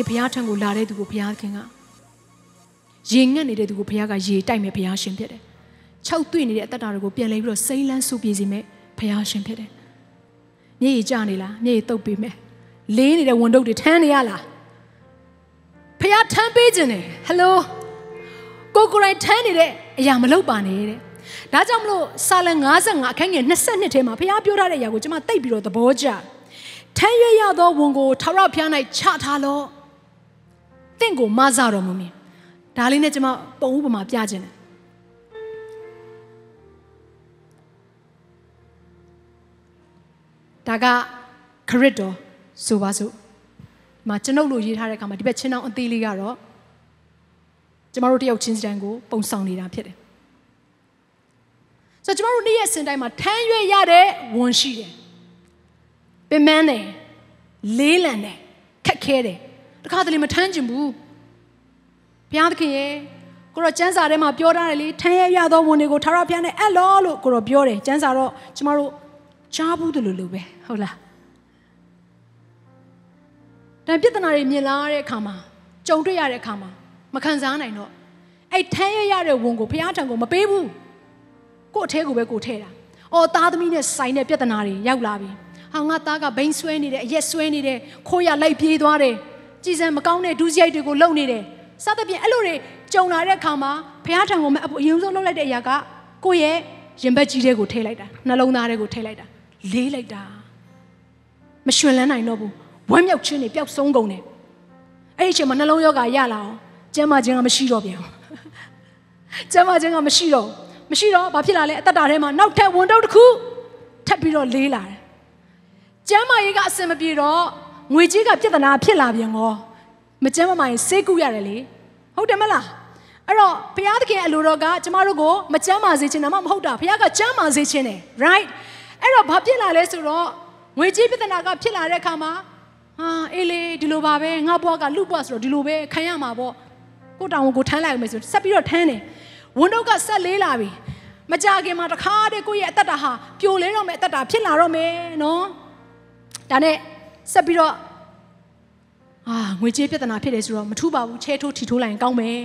နေ့ဘုရားထံကိုလာတဲ့သူကိုဘုရားခင်ကရေငတ်နေတဲ့သူကိုဘုရားကရေတိုက်မဲ့ဘုရားရှင်ဖြစ်တယ်။၆တွေ့နေတဲ့အသက်တာတွေကိုပြန်လဲပြီးတော့စိမ့်လန်းစုပြေစီမဲ့ဘုရားရှင်ဖြစ်တယ်။မျက်ရည်ကျနေလားမျက်ရည်တုပ်ပေးမယ်။လေးနေတဲ့ဝန်တုပ်တွေထမ်းနေရလား။ဘုရားထမ်းပေးခြင်းတယ်ဟယ်လိုကိုကိုရိုင်းထမ်းနေတဲ့အရာမလုပ်ပါနဲ့တဲ့။ဒါကြောင့်မလို့စာလ55အခန်းငယ်22ထဲမှာဘုရားပြောထားတဲ့အရာကိုကျွန်မသိပ်ပြီးတော့သဘောကျတယ်။ထမ်းရွက်ရသောဝန်ကိုထာဝရဘုရား၌ချထားလော့။ တင့်ကိုမဆတော်မူမင်းဒါလေးနဲ့ကျွန်မပုံဥပမာပြခြင်းတယ်ဒါကခရစ်တော်ဆိုပါစို့ဒီမှာကျွန်ုပ်လိုရေးထားတဲ့အခါမှာဒီဘက်ချင်းအောင်အသေးလေးကတော့ကျမတို့တယောက်ချင်းစီတိုင်းကိုပုံဆောင်နေတာဖြစ်တယ်ဆိုတော့ကျမတို့နေ့ရက်စင်တိုင်းမှာထမ်းရွက်ရတဲ့ဝန်ရှိတယ်ပင်မန်းတယ်လေးလံတယ်ခက်ခဲတယ် တခါတလေမထမ်းကျင်ဘူးဘုရားသခင်ရဲ့ကိုရောကျမ်းစာထဲမှာပြောထားတယ်လေထမ်းရရသောဝန်တွေကိုထာဝရဘုရားနဲ့အဲ့လောလို့ကိုရောပြောတယ်ကျမ်းစာတော့ကျမတို့ကြားဘူးတယ်လို့လို့ပဲဟုတ်လားဒါပြဿနာတွေမြင်လာတဲ့အခါမှာကြုံတွေ့ရတဲ့အခါမှာမခံစားနိုင်တော့အဲ့ထမ်းရရတဲ့ဝန်ကိုဘုရားထံကိုမပေးဘူးကို့အထဲကိုပဲကိုထည့်တာအော်သားသမီးနဲ့ဆိုင်တဲ့ပြဿနာတွေရောက်လာပြီဟာငါသားကဘိန်းဆွဲနေတယ်အရက်ဆွဲနေတယ်ခိုးရလိုက်ပြေးသွားတယ် ကြည်စံမကောင်းတဲ့ဒုစရိုက်တွေကိုလုပ်နေတယ်စသဖြင့်အဲ့လိုတွေကြုံလာတဲ့အခါမှာဘုရားထံကိုအရင်ဆုံးလုပ်လိုက်တဲ့အရာကကိုယ့်ရဲ့ရင်ဘတ်ကြီးတွေကိုထည့်လိုက်တာနှလုံးသားတွေကိုထည့်လိုက်တာလေးလိုက်တာမရွှင်လန်းနိုင်တော့ဘူးဝမ်းမြောက်ခြင်းတွေပျောက်ဆုံးကုန်တယ်အဲ့ဒီအချိန်မှာနှလုံးယောဂရလာအောင်ကျမ်းမာခြင်းကမရှိတော့ပြန်ကျမ်းမာခြင်းကမရှိတော့မရှိတော့ဘာဖြစ်လာလဲအသက်တာထဲမှာနောက်ထပ်ဝန်တော့တစ်ခုထပ်ပြီးတော့လေးလာတယ်ကျမ်းမာရေးကအဆင်မပြေတော့ ငွေကြေးကပြဿနာဖြစ်လာပြန်ကောမကျမ်းမမာရင်စေးကူရတယ်လေဟုတ်တယ်မလားအဲ့တော့ဘုရားသခင်အလိုတော်ကကျမတို့ကိုမကျမ်းမာစေချင်တာမှမဟုတ်တာဘုရားကကျမ်းမာစေချင်တယ် right အဲ့တော့ဘာဖြစ်လာလဲဆိုတော့ငွေကြေးပြဿနာကဖြစ်လာတဲ့အခါမှာဟာအေးလေဒီလိုပါပဲငါဘွားကလူဘွားဆိုတော့ဒီလိုပဲခံရမှာပေါ့ကိုတောင်ကိုထမ်းလိုက်မယ်ဆိုဆက်ပြီးတော့ထမ်းတယ်ဝန်တော့ကဆက်လေးလာပြီမကြခင်မှာတခါတည်းကိုယ့်ရဲ့အသက်တာဟာပြိုလဲတော့မယ်အသက်တာဖြစ်လာတော့မယ်နော်ဒါနဲ့ ဆက်ပြီးတော့အာငွေကြေးပြဿနာဖြစ်တယ်ဆိုတော့မထူးပါဘူးချဲထိုးထီထိုးလိုက်ရင်ကောင်းမယ်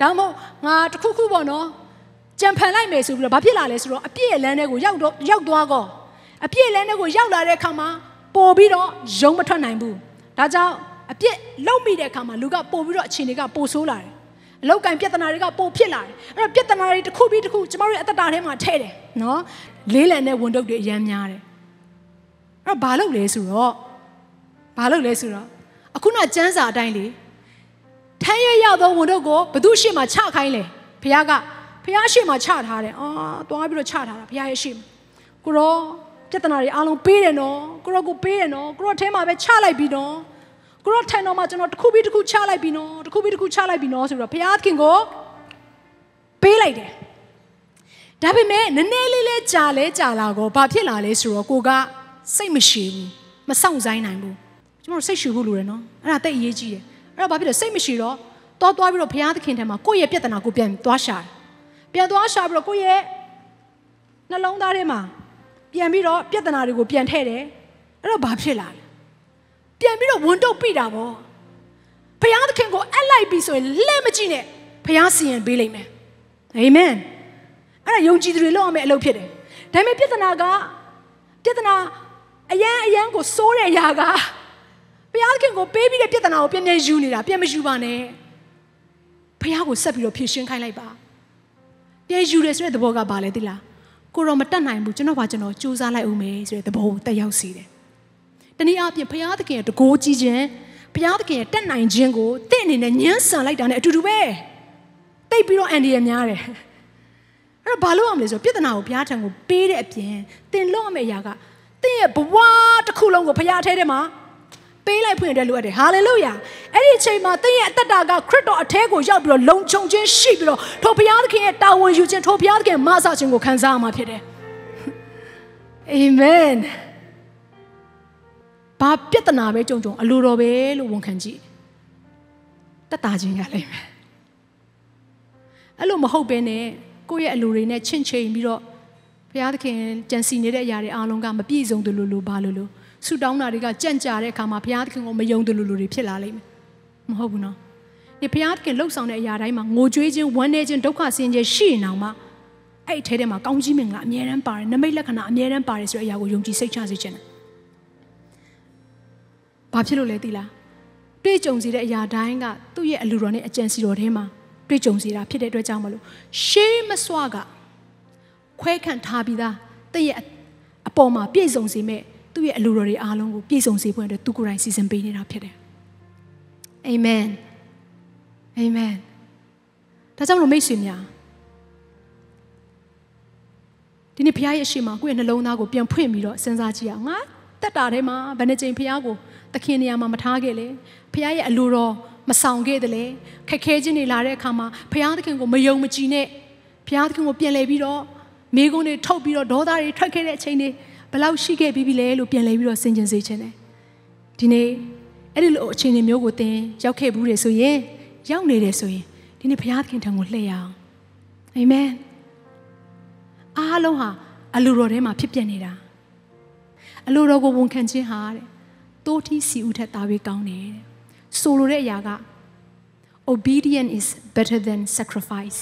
ဒါမှမဟုတ်ငါတခုခုပေါ့နော်ကြံဖန်လိုက်မယ်ဆိုပြီးတော့ဘာဖြစ်လာလဲဆိုတော့အပြည့်လန်းတွေကိုရောက်တော့ရောက်သွားကောအပြည့်လန်းတွေကိုရောက်လာတဲ့အခါမှာပို့ပြီးတော့ယုံမထွက်နိုင်ဘူးဒါကြောင့်အပြည့်လုံးမိတဲ့အခါမှာလူကပို့ပြီးတော့အခြေအနေကပိုဆိုးလာတယ်အလောက်ကင်ပြဿနာတွေကပိုဖြစ်လာတယ်အဲ့တော့ပြဿနာတွေတစ်ခုပြီးတစ်ခုကျမတို့ရဲ့အတ္တထဲမှာထည့်တယ်နော်လေးလံတဲ့ဝန်တုပ်တွေအများများတယ်အဲ့ တော့ဘာလုပ်လဲဆိုတော့ဘာလုပ်လဲဆိုတော့အခုနကျမ်းစာအတိုင်းလေထမ်းရရသောဝန်တို့ကိုဘသူရှေ့မှာချခိုင်းလဲဘုရားကဘုရားရှေ့မှာချထားတယ်အာသွားပြီးတော့ချထားတာဘုရားရဲ့ရှေ့မှာကိုရောပြဿနာတွေအားလုံးပေးတယ်နော်ကိုရောကိုပေးတယ်နော်ကိုရောထဲမှာပဲချလိုက်ပြီနော်ကိုရောထန်တော်မှာကျွန်တော်တစ်ခုပြီးတစ်ခုချလိုက်ပြီနော်တစ်ခုပြီးတစ်ခုချလိုက်ပြီနော်ဆိုတော့ဘုရားခင်ကိုပေးလိုက်တယ်ဒါပေမဲ့နည်းနည်းလေးလေးကြာလဲကြာလာကိုဘာဖြစ်လာလဲဆိုတော့ကိုက စိတ်မရှိဘူးမဆောင်ဆိုင်နိုင်ဘူးကျွန်တော်စိတ်ရှူဖို့လိုတယ်နော်အဲ့ဒါတိတ်အရေးကြီးတယ်အဲ့တော့ဘာဖြစ်လဲစိတ်မရှိတော့တောသွားပြီးတော့ဘုရားသခင်ထဲမှာကိုယ့်ရဲ့ပြဿနာကိုပြန်သွားရှာတယ်ပြန်သွားရှာပြီးတော့ကိုယ့်ရဲ့နှလုံးသားထဲမှာပြန်ပြီးတော့ပြဿနာတွေကိုပြန်ထည့်တယ်အဲ့တော့ဘာဖြစ်လာလဲပြန်ပြီးတော့ဝန်တုပ်ပြတာပေါ့ဘုရားသခင်ကိုအပ်လိုက်ပြီဆိုရင်လှဲ့မကြည့်နဲ့ဘုရားစီရင်ပေးလိမ့်မယ်အာမင်အဲ့ဒါယုံကြည်သူတွေလုပ်ရမယ့်အလုပ်ဖြစ်တယ်ဒါပေမဲ့ပြဿနာကပြဿနာ အရန်အရန်ကိုစိုးတဲ့အရာကဘုရားခင်ကိုပေးပြီးတဲ့ပြဿနာကိုပြန်ပြန်ယူနေတာပြန်မယူပါနဲ့ဘုရားကိုဆက်ပြီးတော့ဖြည့်ရှင်းခိုင်းလိုက်ပါပြန်ယူတယ်ဆိုတဲ့သဘောကဘာလဲသိလားကိုရောမတတ်နိုင်ဘူးကျွန်တော်ကကျွန်တော်စူးစမ်းလိုက်ဦးမယ်ဆိုတဲ့သဘောကိုတက်ရောက်စေတယ်တနည်းအားဖြင့်ဘုရားသခင်ရဲ့တကိုးကြီးခြင်းဘုရားသခင်ရဲ့တက်နိုင်ခြင်းကိုတင့်အနေနဲ့ညှန်းဆန်လိုက်တာနဲ့အတူတူပဲတိတ်ပြီးတော့အန်ဒီရများတယ်အဲ့တော့ဘာလို့အောင်လဲဆိုတော့ပြဿနာကိုဘုရားထံကိုပေးတဲ့အပြင်သင်လို့ရမယ့်အရာက သင်ရဲ့ဘဝတစ်ခုလုံးကိုဖခင်အထဲထဲမှာပေးလိုက်ဖွင့်တဲ့လိုအပ်တယ်ဟာလေလုယာအဲ့ဒီအချိန်မှာသင်ရဲ့အသက်တာကခရစ်တော်အထဲကိုရောက်ပြီးတော့လုံခြုံခြင်းရှိပြီးတော့ထိုဘုရားသခင်ရဲ့တာဝန်ယူခြင်းထိုဘုရားသခင်မဆခြင်းကိုခံစားရမှာဖြစ်တယ်အာမင်ဘာပြဿနာပဲကြုံကြုံအလိုတော်ပဲလို့ဝန်ခံကြည့်တက်တာခြင်းရလိမ့်မယ်အဲ့လိုမဟုတ်ဘဲနဲ့ကိုယ့်ရဲ့အလိုတွေနဲ့ချင့်ချိန်ပြီးတော့ ဘုရားသခင်ကြံစီနေတဲ့အရာတွေအားလုံးကမပြည့်စုံတယ်လို့လို့ဘာလို့လို့ဆူတောင်းတာတွေကကြံ့ကြာတဲ့အခါမှာဘုရားသခင်ကိုမယုံတယ်လို့လို့တွေဖြစ်လာလိမ့်မယ်မဟုတ်ဘူးနော်ဒီဘုရားသခင်လှုပ်ဆောင်တဲ့အရာတိုင်းမှာငိုကြွေးခြင်းဝမ်းနည်းခြင်းဒုက္ခဆင်းရဲရှိနေအောင်မှာအဲ့ဒီထဲထဲမှာကောင်းကြီးမင်္ဂလာအမြဲတမ်းပါတယ်နမိတ်လက္ခဏာအမြဲတမ်းပါတယ်ဆိုတဲ့အရာကိုယုံကြည်စိတ်ချစေခြင်းတယ်ဘာဖြစ်လို့လဲသိလားတွေ့ကြုံစေတဲ့အရာတိုင်းကသူ့ရဲ့အလူတော်နဲ့အကြံစီတော်ထဲမှာတွေ့ကြုံစေတာဖြစ်တဲ့အတွက်ကြောင့်မလို့ရှေးမစွာက ခွဲခံထားပြီးသားတည့်ရဲ့အပေါ်မှာပြည့်စုံစေမဲ့သူ့ရဲ့အလူတော်တွေအားလုံးကိုပြည့်စုံစေဖို့အတွက်သူကိုယ်တိုင်စီစဉ်ပေးနေတာဖြစ်တယ်အာမင်အာမင်ဒါကြောင့်လို့မိတ်ဆွေများဒီနေ့ဘုရားရဲ့အရှိမကိုယ့်ရဲ့နှလုံးသားကိုပြန်ဖွင့်ပြီးတော့စဉ်းစားကြည့်အောင်ငါတက်တာထဲမှာဘယ်နှကြိမ်ဘုရားကိုသခင်နေရာမှာမထားခဲ့လေဘုရားရဲ့အလိုတော်မဆောင်ခဲ့တယ်လေခက်ခဲခြင်းတွေလာတဲ့အခါမှာဘုရားသခင်ကိုမယုံမကြည်နဲ့ဘုရားသခင်ကိုပြန်လဲပြီးတော့ မိကုန်းတွေထုတ်ပြီးတော့ဒေါသတွေထွက်ခဲ့တဲ့အချိန်တွေဘယ်လောက်ရှိခဲ့ပြီးပြီလဲလို့ပြန်လဲပြီးတော့စဉ်းကျင်စေခြင်းတယ်ဒီနေ့အဲ့ဒီလိုအချိန်တွေမျိုးကိုသင်ရောက်ခဲ့ဘူးတယ်ဆိုရင်ရောက်နေတယ်ဆိုရင်ဒီနေ့ဘုရားသခင်ထံကိုလှည့်ရအောင်အာမင်အားလုံးဟာအလိုတော်ထဲမှာဖြစ်ပျက်နေတာအလိုတော်ကိုဝန်ခံခြင်းဟာတဲ့တိုးထီးစီဦးထက်သားပြီးကောင်းတယ်တဲ့ဆိုလိုတဲ့အရာက obedience is better than sacrifice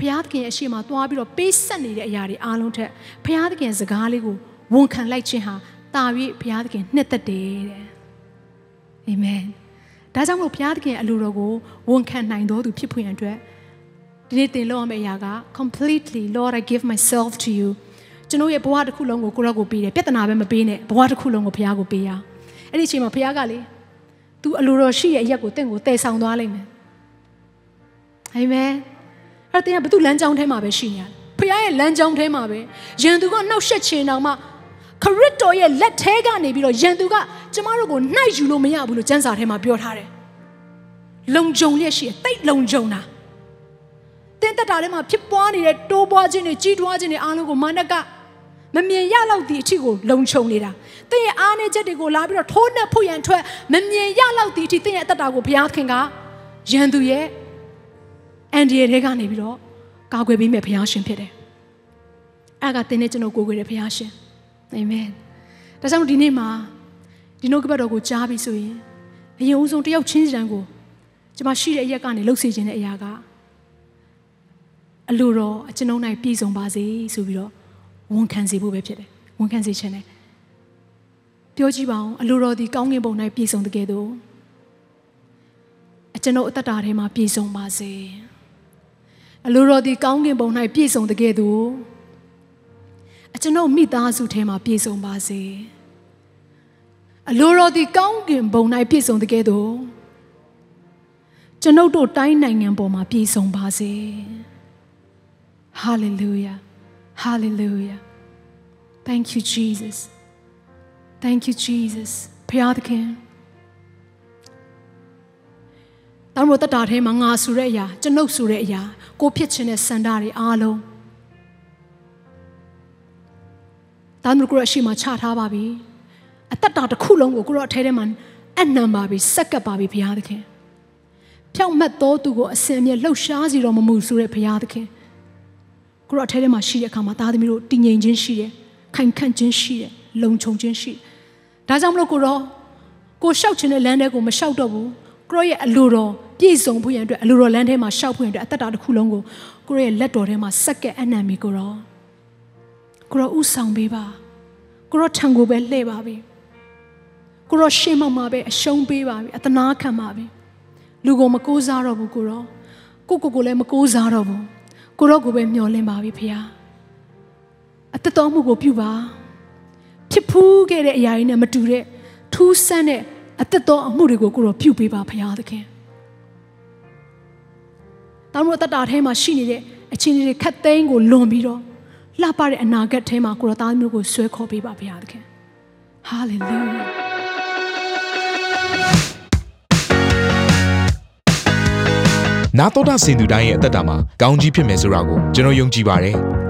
ဘုရားသခင်ရဲ့အရှိမသွားပြီးတော့ပေးဆက်နေတဲ့အရာတွေအားလုံးထက်ဘုရားသခင်စကားလေးကိုဝန်ခံလိုက်ခြင်းဟာတာ၍ဘုရားသခင်နှစ်သက်တယ်တဲ့အာမင်ဒါကြောင့်မို့ဘုရားသခင်အလိုတော်ကိုဝန်ခံနိုင်တော်သူဖြစ်ဖွယ်ရန်အတွက်ဒီနေ့သင်လုပ်ရမယ့်အရာက completely Lord I give myself to you ကျွန်တော်ရဲ့ဘဝတစ်ခုလုံးကိုကိုရော့ကိုပေးတယ်ပြဿနာပဲမပေးနဲ့ဘဝတစ်ခုလုံးကိုဘုရားကိုပေးရအဲ့ဒီအချိန်မှာဘုရားကလေ तू အလိုတော်ရှိရဲ့အရက်ကိုတင့်ကိုတည်ဆောင်သွားလိမ့်မယ်အာမင် အဲ့တင်ကဘသူလမ်းကြောင်းထဲမှာပဲရှိနေရတယ်ဖခင်ရဲ့လမ်းကြောင်းထဲမှာပဲယန်သူကနှောက်ရှက်ချင်တောင်မှခရစ်တော်ရဲ့လက်ထဲကနေပြီးတော့ယန်သူကကျမတို့ကိုနှိုက်ယူလို့မရဘူးလို့ကျမ်းစာထဲမှာပြောထားတယ်လုံခြုံလျက်ရှိတယ်တိတ်လုံခြုံတာတင်းတက်တာထဲမှာဖြစ်ပွားနေတဲ့တိုးပွားခြင်းတွေကြီးထွားခြင်းတွေအားလုံးကိုမာနကမမြင်ရလောက်သည့်အထိကိုလုံခြုံနေတာ။တင်းရဲ့အားနည်းချက်တွေကိုလာပြီးတော့ထိုးနှက်ဖို့ရန်ထွက်မမြင်ရလောက်သည့်အထိတင်းရဲ့အသက်တာကိုဘုရားခင်ကရန်သူရဲ့ အန်ဒီရဲ့ထဲကနေပြီးတော့ကာကွယ်ပေးမဲ့ဘုရားရှင်ဖြစ်တယ်။အဲ့ကတင်းနဲ့ကျွန်တော်ကိုကိုယ်ရဘုရားရှင်။အာမင်။ဒါကြောင့်ဒီနေ့မှာဒီနှုတ်ကပတ်တော်ကိုကြားပြီးဆိုရင်အရင်ဦးဆုံးတယောက်ချင်းစီတန်းကိုကျွန်မရှိတဲ့အရက်ကနေလှုပ်စေခြင်းတဲ့အရာကအလိုတော်အကျွန်ုပ်၌ပြည့်စုံပါစေဆိုပြီးတော့ဝန်ခံစေဖို့ပဲဖြစ်တယ်ဝန်ခံစေခြင်းနဲ့ပြောကြည့်ပါအောင်အလိုတော်ဒီကောင်းကင်ဘုံ၌ပြည့်စုံတဲ့ကဲ့သို့အကျွန်ုပ်အသက်တာထဲမှာပြည့်စုံပါစေ အလိုတော်ဒီကောင်းကင်ဘုံ၌ပြည့်စုံတဲ့ကဲ့သို့အကျွန်ုပ်မိသားစုထဲမှာပြည့်စုံပါစေအလိုတော်ဒီကောင်းကင်ဘုံ၌ပြည့်စုံတဲ့ကဲ့သို့ကျွန်ုပ်တို့တိုင်းနိုင်ငံပေါ်မှာပြည့်စုံပါစေ Hallelujah. Hallelujah. Thank you, Jesus. Thank you, Jesus. ဖျားသခင် တောင်မတတာထဲမှာငါဆိုတဲ့အရာကျွန်ုပ်ဆိုတဲ့အရာကိုဖြစ်ခြင်းတဲ့စန္ဒတွေအားလုံးတောင်မကိုရရှိမှချထားပါပြီအသက်တာတစ်ခုလုံးကိုကိုရောအထဲထဲမှာအနံပါပြီစက်ကပ်ပါပြီဘုရားသခင်ဖြောင့်မတ်တော်သူကိုအစင်မြလှုပ်ရှားစီတော်မမူဆိုတဲ့ဘုရားသခင်ကိုရောအထဲထဲမှာရှိတဲ့အခါမှာသားသမီးတို့တည်ငြိမ်ခြင်းရှိတယ်ခိုင်ခန့်ခြင်းရှိတယ်လုံခြုံခြင်းရှိဒါကြောင့်မလို့ကိုရောကိုရှောက်ခြင်းတဲ့လမ်းထဲကိုမရှောက်တော့ဘူး ကိုရောရဲ့အလိုတော်ပြည့်စုံဖို့ရန်အတွက်အလိုတော်လမ်းထဲမှာရှောက်ဖို့ရန်အတွက်အသက်တာတစ်ခုလုံးကိုကိုရောရဲ့လက်တော်ထဲမှာစက္ကဲအနံ့မီကိုရောကိုရောဥဆောင်ပေးပါကိုရောထံကိုပဲလှည့်ပါပြီကိုရောရှေ့မှမှာပဲအရှုံးပေးပါပြီအတနာခံပါပြီလူကိုမကိုးစားတော့ဘူးကိုရောကိုကိုကိုလည်းမကိုးစားတော့ဘူးကိုရောကိုပဲမျှော်လင့်ပါပြီဖေဟာအသက်တော်မှုကိုပြုပါဖြစ်ဖူးခဲ့တဲ့အရာတွေနဲ့မတူတဲ့ထူးဆန်းတဲ့ အသက်တော်အမှုတွေကိုကိုရောပြုပေးပါဖေဟာသခင်တောင်းတို့အသက်တာထဲမှာရှိနေတဲ့အချင်းတွေခတ်သိမ်းကိုလွန်ပြီးတော့လှပတဲ့အနာဂတ်ထဲမှာကိုရောသားမျိုးကိုဆွဲခေါ်ပေးပါဘုရားသခင်ဟာလေလုယာနာတော်တာစင်သူတိုင်းရဲ့အသက်တာမှာကောင်းကြီးဖြစ်မယ်ဆိုတာကိုကျွန်တော်ယုံကြည်ပါတယ်။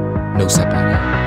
Dou.